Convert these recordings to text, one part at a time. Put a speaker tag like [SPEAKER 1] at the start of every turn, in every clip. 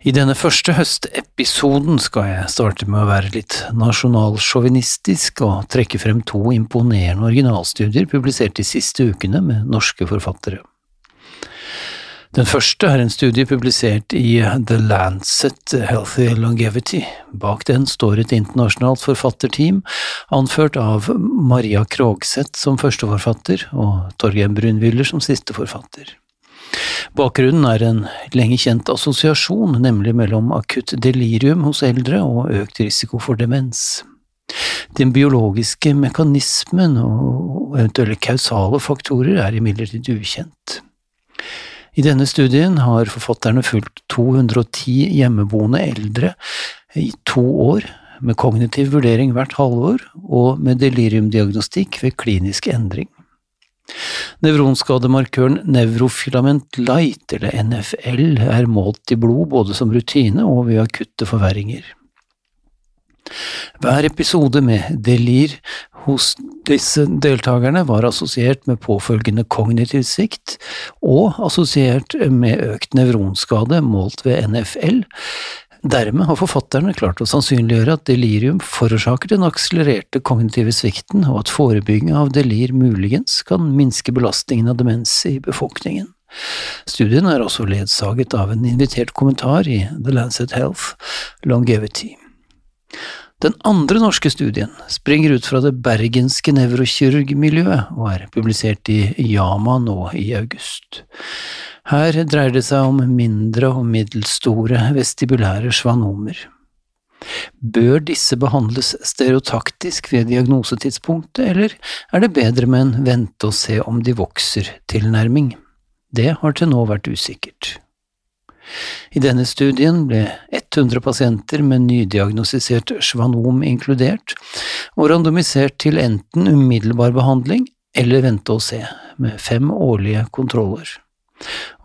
[SPEAKER 1] I denne første høstepisoden skal jeg starte med å være litt nasjonalsjåvinistisk og trekke frem to imponerende originalstudier publisert de siste ukene med norske forfattere. Den første er en studie publisert i The Lancet Healthy Longevity. Bak den står et internasjonalt forfatterteam, anført av Maria Krogseth som førsteforfatter og Torgeir Brunwiller som siste forfatter. Bakgrunnen er en lenge kjent assosiasjon, nemlig mellom akutt delirium hos eldre og økt risiko for demens. Den biologiske mekanismen og eventuelle kausale faktorer er imidlertid ukjent. I denne studien har forfatterne fulgt 210 hjemmeboende eldre i to år, med kognitiv vurdering hvert halvår og med deliriumdiagnostikk ved klinisk endring. Nevronskademarkøren nevrofilament light, eller NFL, er målt i blod både som rutine og ved akutte forverringer. Hver episode med delir hos disse deltakerne var assosiert med påfølgende kognitiv svikt, og assosiert med økt nevronskade målt ved NFL, Dermed har forfatterne klart å sannsynliggjøre at delirium forårsaker den akselererte kognitive svikten, og at forebygging av delir muligens kan minske belastningen av demens i befolkningen. Studien er også ledsaget av en invitert kommentar i The Lancet Health Longevity. Den andre norske studien springer ut fra det bergenske nevrokirurgmiljøet og er publisert i Yama nå i august. Her dreier det seg om mindre og middelstore vestibulære svanomer. Bør disse behandles stereotaktisk ved diagnosetidspunktet, eller er det bedre med en vente og se om de vokser-tilnærming? Det har til nå vært usikkert. I denne studien ble 100 pasienter med nydiagnostisert svanom inkludert, og randomisert til enten umiddelbar behandling eller vente og se, med fem årlige kontroller.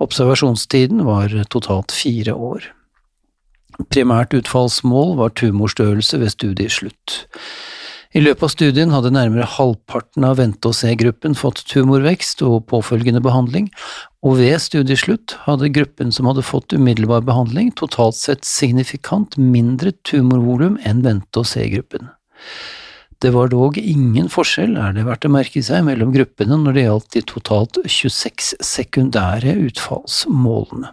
[SPEAKER 1] Observasjonstiden var totalt fire år. Primært utfallsmål var tumorstørrelse ved studieslutt. I løpet av studien hadde nærmere halvparten av vente-og-se-gruppen fått tumorvekst og påfølgende behandling, og ved studieslutt hadde gruppen som hadde fått umiddelbar behandling, totalt sett signifikant mindre tumorvolum enn vente-og-se-gruppen. Det var dog ingen forskjell, er det verdt å merke seg, mellom gruppene når det gjaldt de totalt 26 sekundære utfallsmålene.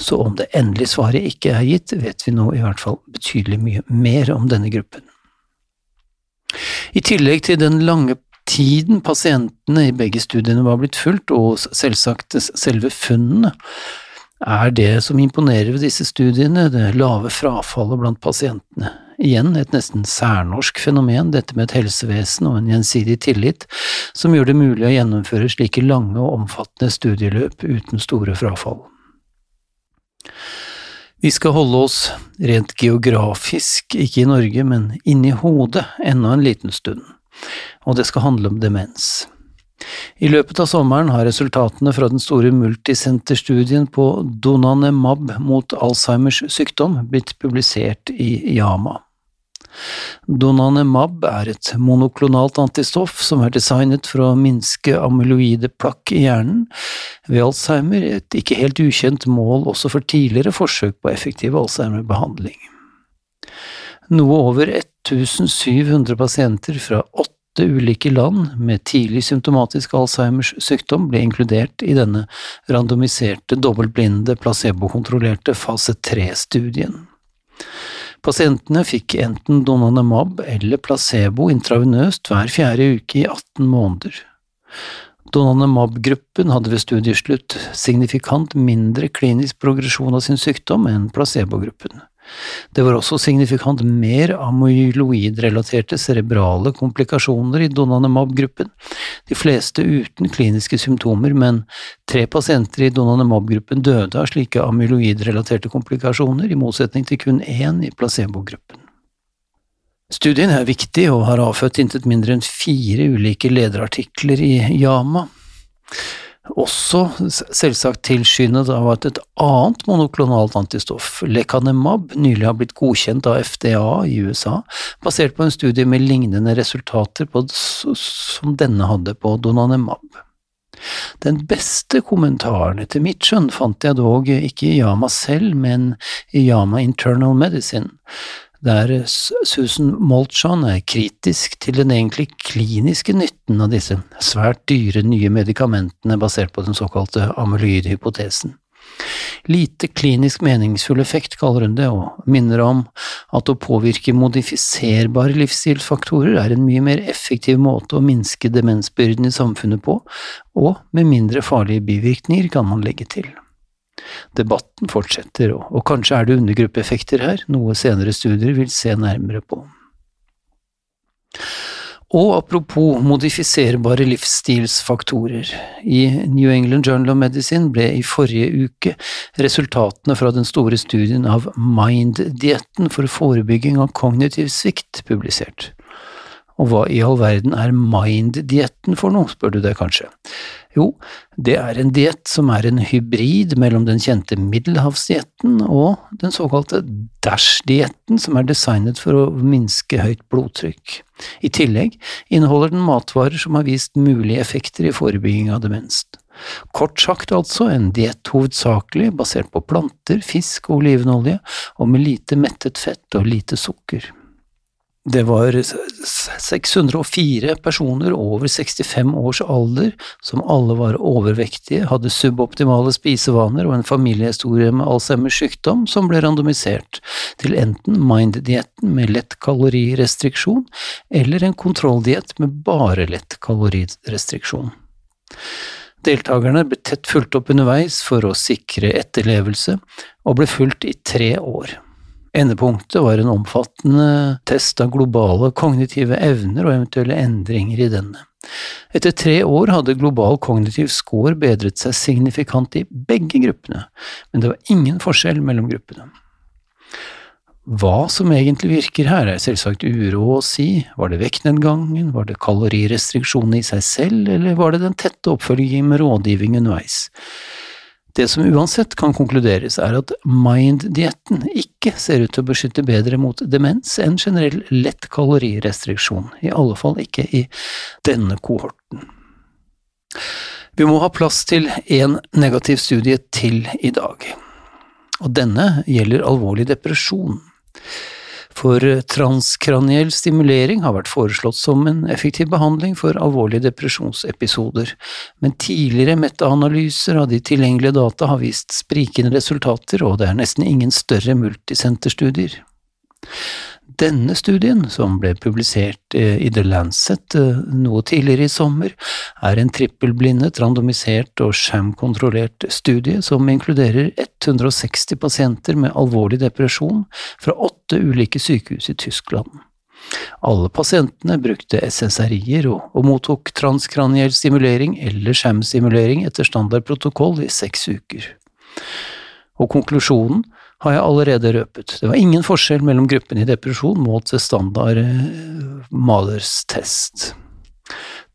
[SPEAKER 1] Så om det endelige svaret ikke er gitt, vet vi nå i hvert fall betydelig mye mer om denne gruppen. I tillegg til den lange tiden pasientene i begge studiene var blitt fulgt, og selvsagt selve funnene, er det som imponerer ved disse studiene, det lave frafallet blant pasientene. Igjen et nesten særnorsk fenomen, dette med et helsevesen og en gjensidig tillit som gjør det mulig å gjennomføre slike lange og omfattende studieløp uten store frafall. Vi skal holde oss rent geografisk, ikke i Norge, men inni hodet enda en liten stund, og det skal handle om demens. I løpet av sommeren har resultatene fra den store multisenterstudien på Donanemab mot Alzheimers sykdom blitt publisert i Yama. Donanemab er et monoklonalt antistoff som er designet for å minske amyloide plakk i hjernen. Ved Alzheimer et ikke helt ukjent mål også for tidligere forsøk på effektiv Alzheimer-behandling. Noe over 1700 pasienter fra åtte åtte ulike land med tidlig symptomatisk Alzheimers sykdom ble inkludert i denne randomiserte, dobbeltblinde, placebokontrollerte fase tre-studien. Pasientene fikk enten Donanemab eller placebo intravenøst hver fjerde uke i 18 måneder. Donanemab-gruppen hadde ved studieslutt signifikant mindre klinisk progresjon av sin sykdom enn placebo-gruppen. Det var også signifikant mer amyloidrelaterte cerebrale komplikasjoner i Donanemab-gruppen, de fleste uten kliniske symptomer, men tre pasienter i Donanemab-gruppen døde av slike amyloidrelaterte komplikasjoner, i motsetning til kun én i placebo-gruppen. Studien er viktig og har avfødt intet mindre enn fire ulike lederartikler i Yama. Også selvsagt tilskyndet av at et annet monoklonalt antistoff, lecanemab, nylig har blitt godkjent av FDA i USA, basert på en studie med lignende resultater på, som denne hadde på donanemab. Den beste kommentaren etter mitt skjønn fant jeg dog ikke i Yama selv, men i Yama Internal Medicine, der Susan Molchan er kritisk til den egentlig kliniske nytten av disse svært dyre nye medikamentene basert på den såkalte amyloidhypotesen. Lite klinisk meningsfull effekt, kaller hun det, og minner om at å påvirke modifiserbare livsstilsfaktorer er en mye mer effektiv måte å minske demensbyrden i samfunnet på, og med mindre farlige bivirkninger, kan man legge til. Debatten fortsetter, og, kanskje er det undergruppeeffekter her, noe senere studier vil se nærmere på. Og apropos modifiserbare livsstilsfaktorer, i New England Journal of Medicine ble i forrige uke resultatene fra den store studien av Mind-dietten for forebygging av kognitiv svikt publisert. Og hva i all verden er Mind-dietten for noe, spør du deg kanskje. Jo, det er en diett som er en hybrid mellom den kjente middelhavsdietten og den såkalte DASH-dietten, som er designet for å minske høyt blodtrykk. I tillegg inneholder den matvarer som har vist mulige effekter i forebygging av demens. Kort sagt altså en diett hovedsakelig basert på planter, fisk og olivenolje, og med lite mettet fett og lite sukker. Det var 604 personer over 65 års alder som alle var overvektige, hadde suboptimale spisevaner og en familiehistorie med Alzheimers sykdom som ble randomisert til enten Mind-dietten med lett kalorirestriksjon eller en kontrolldiett med bare lett kalorirestriksjon. Deltakerne ble tett fulgt opp underveis for å sikre etterlevelse, og ble fulgt i tre år. Endepunktet var en omfattende test av globale kognitive evner og eventuelle endringer i denne. Etter tre år hadde global kognitiv score bedret seg signifikant i begge gruppene, men det var ingen forskjell mellom gruppene. Hva som egentlig virker her, er selvsagt uro å si, var det vektnedgangen, var det kalorirestriksjonene i seg selv, eller var det den tette oppfølgingen med rådgivning underveis? Det som uansett kan konkluderes, er at Mind-dietten ikke ser ut til å beskytte bedre mot demens enn generell lett kalorirestriksjon, i alle fall ikke i denne kohorten. Vi må ha plass til én negativ studie til i dag, og denne gjelder alvorlig depresjon for transkraniell stimulering har vært foreslått som en effektiv behandling for alvorlige depresjonsepisoder, men tidligere metaanalyser av de tilgjengelige data har vist sprikende resultater, og det er nesten ingen større multisenterstudier. Denne studien, som ble publisert eh, i The Lancet eh, noe tidligere i sommer, er en trippelblindet, randomisert og sham-kontrollert studie som inkluderer 160 pasienter med alvorlig depresjon fra åtte ulike sykehus i Tyskland. Alle pasientene brukte SSRI-er og, og, mottok transkraniell stimulering eller sham-stimulering etter standardprotokoll i seks uker. Og konklusjonen har jeg allerede røpet. Det var ingen forskjell mellom gruppene i depresjon målt ved standard eh, Malers-test.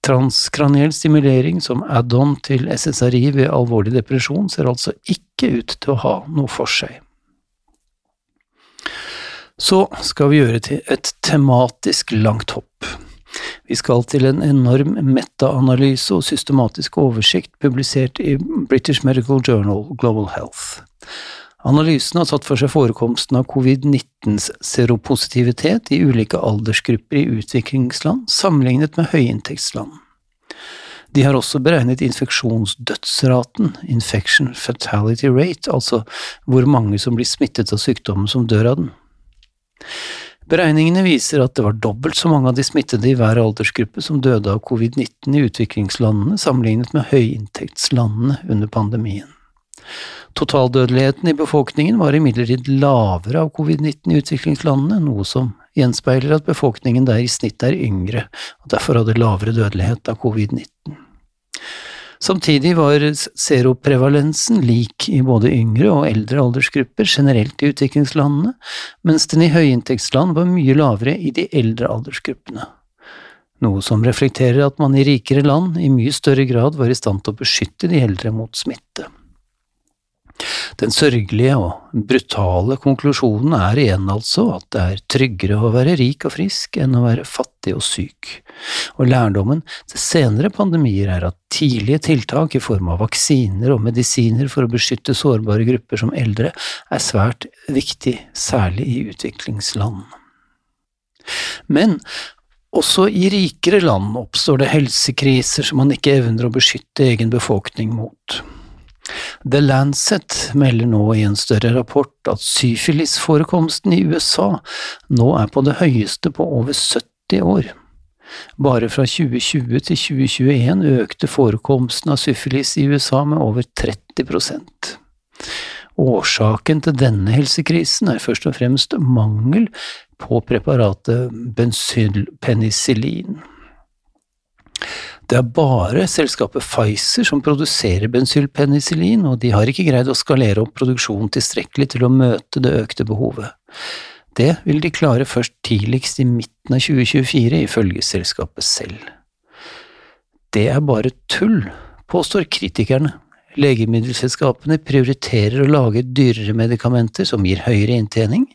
[SPEAKER 1] Transkraniell stimulering som add-on til SSRI ved alvorlig depresjon ser altså ikke ut til å ha noe for seg. Så skal vi gjøre til et tematisk langt hopp. Vi skal til en enorm metaanalyse og systematisk oversikt publisert i British Medical Journal Global Health. Analysen har tatt for seg forekomsten av covid-19s seropositivitet i ulike aldersgrupper i utviklingsland sammenlignet med høyinntektsland. De har også beregnet infeksjonsdødsraten, infection fatality rate, altså hvor mange som blir smittet av sykdommen som dør av den. Beregningene viser at det var dobbelt så mange av de smittede i hver aldersgruppe som døde av covid-19 i utviklingslandene sammenlignet med høyinntektslandene under pandemien. Totaldødeligheten i befolkningen var imidlertid lavere av covid-19 i utviklingslandene, noe som gjenspeiler at befolkningen der i snitt er yngre, og derfor hadde lavere dødelighet av covid-19. Samtidig var seroprevalensen lik i både yngre og eldre aldersgrupper generelt i utviklingslandene, mens den i høyinntektsland var mye lavere i de eldre aldersgruppene. Noe som reflekterer at man i rikere land i mye større grad var i stand til å beskytte de eldre mot smitte. Den sørgelige og brutale konklusjonen er igjen altså at det er tryggere å være rik og frisk enn å være fattig og syk, og lærdommen til senere pandemier er at tidlige tiltak i form av vaksiner og medisiner for å beskytte sårbare grupper som eldre er svært viktig, særlig i utviklingsland. Men også i rikere land oppstår det helsekriser som man ikke evner å beskytte egen befolkning mot. The Lancet melder nå i en større rapport at syfilisforekomsten i USA nå er på det høyeste på over 70 år. Bare fra 2020 til 2021 økte forekomsten av syfilis i USA med over 30% Årsaken til denne helsekrisen er først og fremst mangel på preparatet benzylpenicillin. Det er bare selskapet Pfizer som produserer bensylpenicillin, og de har ikke greid å skalere opp produksjonen tilstrekkelig til å møte det økte behovet. Det vil de klare først tidligst i midten av 2024, ifølge selskapet selv. Det er bare tull, påstår kritikerne. Legemiddelselskapene prioriterer å lage dyrere medikamenter som gir høyere inntjening,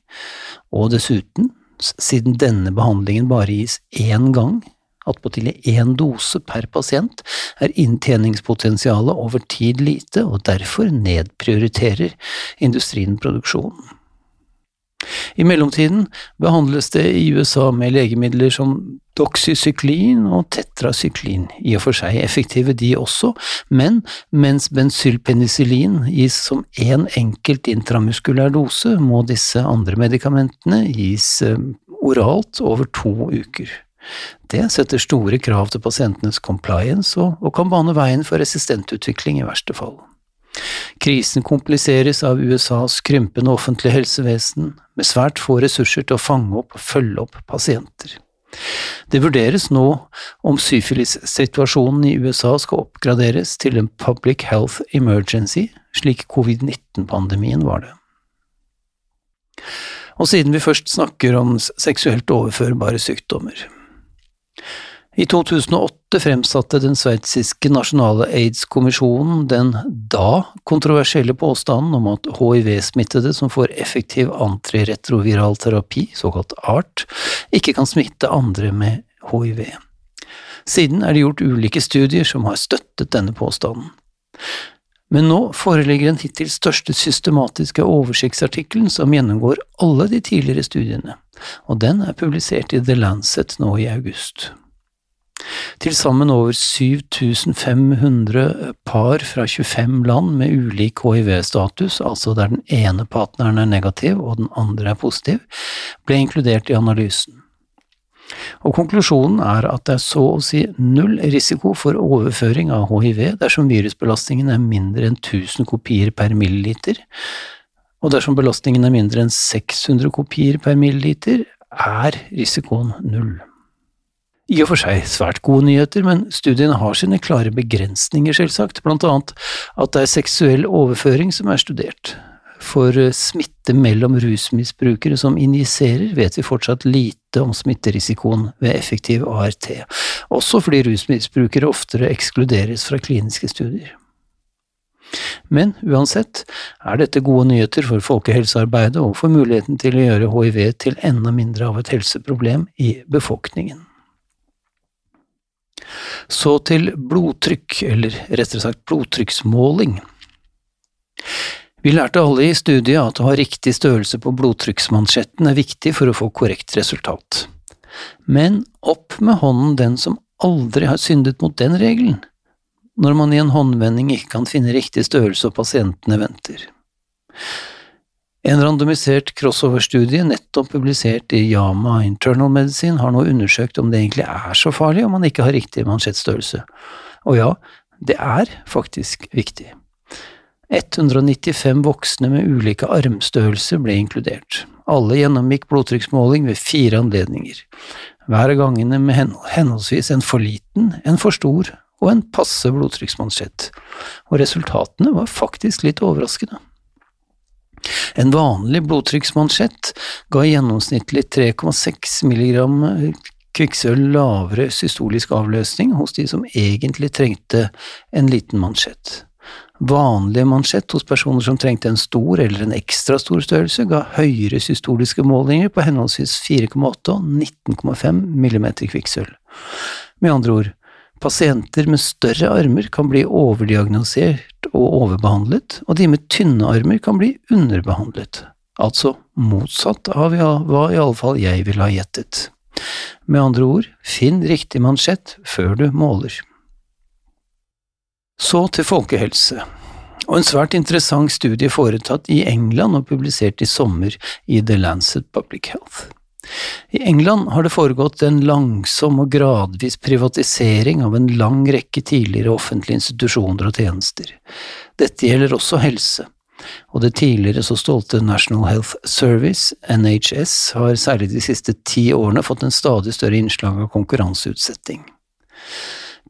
[SPEAKER 1] og dessuten, siden denne behandlingen bare gis én gang, attpåtil én dose per pasient, er inntjeningspotensialet over tid lite, og derfor nedprioriterer industrien produksjonen. I mellomtiden behandles det i USA med legemidler som doxycyklin og tetracyklin, i og for seg effektive de også, men mens bensylpenicillin gis som én enkelt intramuskulær dose, må disse andre medikamentene gis eh, oralt over to uker. Det setter store krav til pasientenes compliance, og, og kan bane veien for resistentutvikling i verste fall. Krisen kompliseres av USAs krympende offentlige helsevesen, med svært få ressurser til å fange opp og følge opp pasienter. Det vurderes nå om syfilissituasjonen i USA skal oppgraderes til en public health emergency, slik covid-19-pandemien var det. Og siden vi først snakker om seksuelt overførbare sykdommer, i 2008 fremsatte den sveitsiske nasjonale aids-kommisjonen den da kontroversielle påstanden om at hiv-smittede som får effektiv antiretroviral terapi, såkalt ART, ikke kan smitte andre med hiv. Siden er det gjort ulike studier som har støttet denne påstanden. Men nå foreligger den hittil største systematiske oversiktsartikkelen som gjennomgår alle de tidligere studiene, og den er publisert i The Lancet nå i august. Til sammen over 7500 par fra 25 land med ulik hiv-status, altså der den ene partneren er negativ og den andre er positiv, ble inkludert i analysen. Og konklusjonen er at det er så å si null risiko for overføring av hiv dersom virusbelastningen er mindre enn 1000 kopier per milliliter, og dersom belastningen er mindre enn 600 kopier per milliliter, er risikoen null. I og for seg svært gode nyheter, men studiene har sine klare begrensninger, selvsagt, blant annet at det er seksuell overføring som er studert. For eh, smitte mellom rusmisbrukere som injiserer, vet vi fortsatt lite om smitterisikoen ved effektiv ART, også fordi rusmisbrukere oftere ekskluderes fra kliniske studier. Men uansett er dette gode nyheter for folkehelsearbeidet og for muligheten til å gjøre hiv til enda mindre av et helseproblem i befolkningen. Så til blodtrykk, eller rettere sagt blodtrykksmåling. Vi lærte alle i studiet at å ha riktig størrelse på blodtrykksmansjetten er viktig for å få korrekt resultat. Men opp med hånden den som aldri har syndet mot den regelen, når man i en håndvending ikke kan finne riktig størrelse og pasientene venter. En randomisert crossover-studie nettopp publisert i Yama Internal Medicine har nå undersøkt om det egentlig er så farlig om man ikke har riktig mansjettstørrelse. Og ja, det er faktisk viktig. 195 voksne med ulike armstørrelser ble inkludert. Alle gjennomgikk blodtrykksmåling ved fire anledninger. Hver av gangene med henholdsvis en for liten, en for stor og en passe blodtrykksmansjett, og resultatene var faktisk litt overraskende. En vanlig blodtrykksmansjett ga gjennomsnittlig 3,6 milligram kvikksølv lavere systolisk avløsning hos de som egentlig trengte en liten mansjett. Vanlig mansjett hos personer som trengte en stor eller en ekstra stor størrelse, ga høyere systoliske målinger på henholdsvis 4,8 og 19,5 mm kvikksølv. Med andre ord, pasienter med større armer kan bli overdiagnosert og overbehandlet, og de med tynne armer kan bli underbehandlet. Altså motsatt av hva i alle fall jeg ville ha gjettet. Med andre ord, finn riktig mansjett før du måler. Så til folkehelse, og en svært interessant studie foretatt i England og publisert i sommer i The Lancet Public Health. I England har det foregått en langsom og gradvis privatisering av en lang rekke tidligere offentlige institusjoner og tjenester. Dette gjelder også helse, og det tidligere så stolte National Health Service, NHS, har særlig de siste ti årene fått en stadig større innslag av konkurranseutsetting.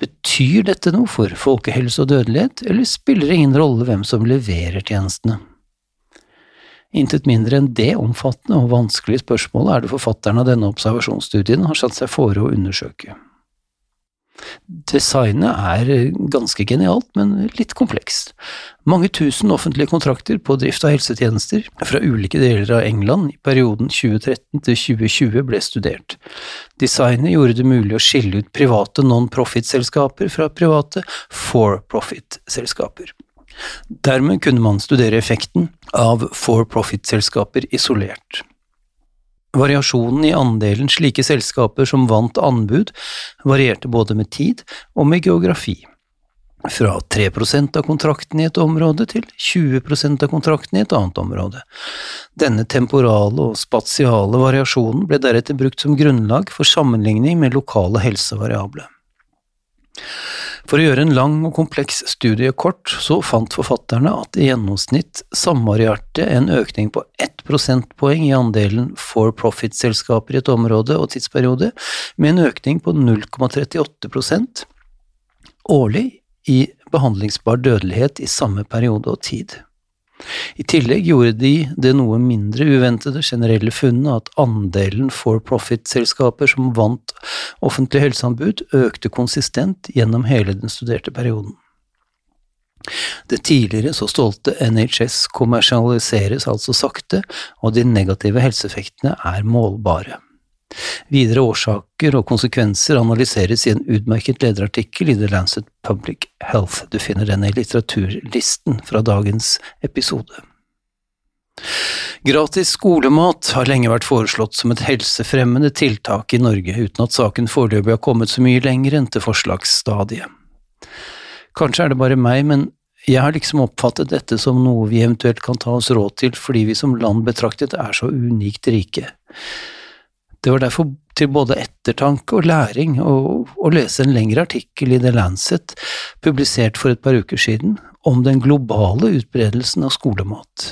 [SPEAKER 1] Betyr dette noe for folkehelse og dødelighet, eller spiller det ingen rolle hvem som leverer tjenestene? Intet mindre enn det omfattende og vanskelige spørsmålet er det forfatteren av denne observasjonsstudien har satt seg fore å undersøke. Designet er ganske genialt, men litt komplekst. Mange tusen offentlige kontrakter på drift av helsetjenester fra ulike deler av England i perioden 2013 til 2020 ble studert. Designet gjorde det mulig å skille ut private non-profit-selskaper fra private for-profit-selskaper. Dermed kunne man studere effekten av for-profit-selskaper isolert. Variasjonen i andelen slike selskaper som vant anbud, varierte både med tid og med geografi. Fra 3% av kontrakten i et område til 20% av kontrakten i et annet område. Denne temporale og spatiale variasjonen ble deretter brukt som grunnlag for sammenligning med lokale helsevariable. For å gjøre en lang og kompleks studie kort, så fant forfatterne at i gjennomsnitt samvarierte en økning på ett prosentpoeng i andelen for profit-selskaper i et område og tidsperiode, med en økning på 0,38% årlig i behandlingsbar dødelighet i samme periode og tid. I tillegg gjorde de det noe mindre uventede generelle funnet at andelen for profit-selskaper som vant offentlig helseanbud, økte konsistent gjennom hele den studerte perioden. Det tidligere så stolte NHS kommersialiseres altså sakte, og de negative helseeffektene er målbare. Videre årsaker og konsekvenser analyseres i en utmerket lederartikkel i The Lancet Public Health. Du finner den i litteraturlisten fra dagens episode. Gratis skolemat har lenge vært foreslått som et helsefremmende tiltak i Norge, uten at saken foreløpig har kommet så mye lenger enn til forslagsstadiet. Kanskje er det bare meg, men jeg har liksom oppfattet dette som noe vi eventuelt kan ta oss råd til fordi vi som land betraktet er så unikt rike. Det var derfor til både ettertanke og læring å lese en lengre artikkel i The Lancet, publisert for et par uker siden, om den globale utbredelsen av skolemat.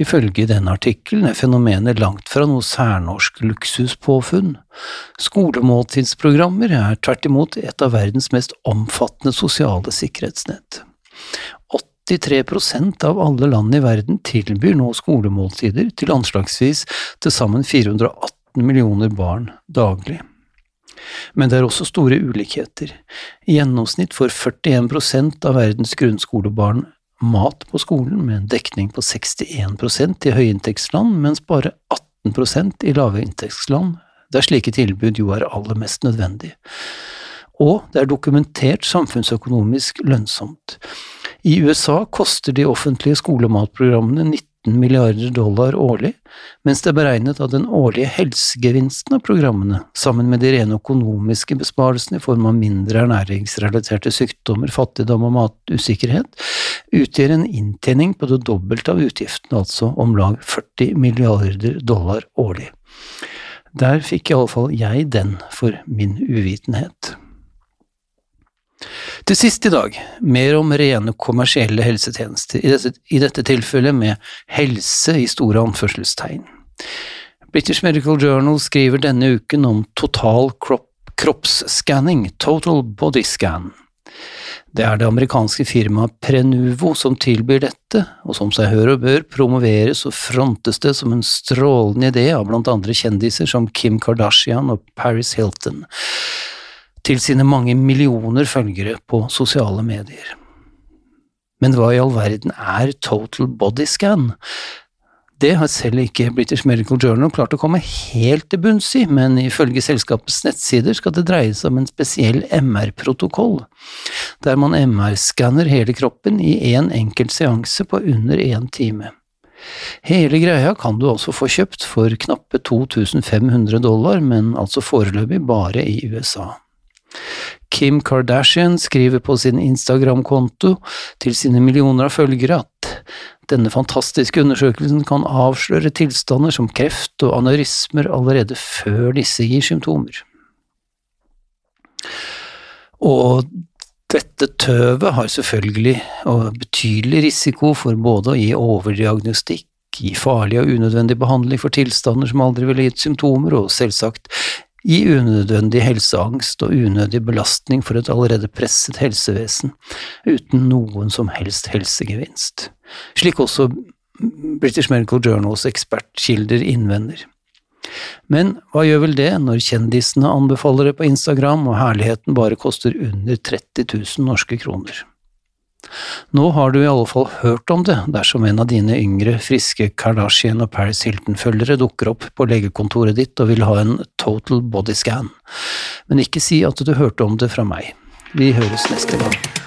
[SPEAKER 1] Ifølge denne artikkelen er fenomenet langt fra noe særnorsk luksuspåfunn. Skolemåltidsprogrammer er tvert imot et av verdens mest omfattende sosiale sikkerhetsnett. 83% av alle land i verden tilbyr nå skolemåltider til anslagsvis til sammen 418 18 millioner barn daglig. Men det er også store ulikheter. I gjennomsnitt får 41% av verdens grunnskolebarn mat på skolen, med en dekning på 61% i høyinntektsland, mens bare 18% i lavinntektsland, der slike tilbud jo er aller mest nødvendig. Og det er dokumentert samfunnsøkonomisk lønnsomt. I USA koster de offentlige skolematprogrammene 19 19 milliarder dollar årlig, mens det er beregnet at den årlige helsegevinsten av programmene, sammen med de rene økonomiske besparelsene i form av mindre ernæringsrelaterte sykdommer, fattigdom og matusikkerhet, utgjør en inntjening på det dobbelte av utgiftene, altså om lag 40 milliarder dollar årlig. Der fikk i alle fall jeg den for min uvitenhet. Til sist i dag, mer om rene kommersielle helsetjenester, i dette, i dette tilfellet med helse i store anførselstegn. British Medical Journal skriver denne uken om total kropp, kroppsskanning, total body scan. Det er det amerikanske firmaet Prenuvo som tilbyr dette, og som seg hør og bør promoveres og frontes det som en strålende idé av blant andre kjendiser som Kim Kardashian og Paris Hilton, til sine mange millioner følgere på sosiale medier. Men hva i all verden er total body scan? Det har selv ikke British Medical Journal klart å komme helt til bunns i, men ifølge selskapets nettsider skal det dreie seg om en spesiell MR-protokoll, der man MR-skanner hele kroppen i én en enkelt seanse på under én time. Hele greia kan du altså få kjøpt for knappe 2500 dollar, men altså foreløpig bare i USA. Kim Kardashian skriver på sin Instagram-konto til sine millioner av følgere at denne fantastiske undersøkelsen kan avsløre tilstander som kreft og aneurismer allerede før disse gir symptomer. Og dette tøvet har selvfølgelig betydelig risiko for både å gi overdiagnostikk, gi farlig og unødvendig behandling for tilstander som aldri ville gitt symptomer, og selvsagt gi unødvendig helseangst og unødig belastning for et allerede presset helsevesen, uten noen som helst helsegevinst, slik også British Medical Journals ekspertkilder innvender. Men hva gjør vel det når kjendisene anbefaler det på Instagram og herligheten bare koster under 30 000 norske kroner? Nå har du i alle fall hørt om det dersom en av dine yngre, friske Kardashian og Paris Hilton-følgere dukker opp på legekontoret ditt og vil ha en total body scan, men ikke si at du hørte om det fra meg. Vi høres neste gang.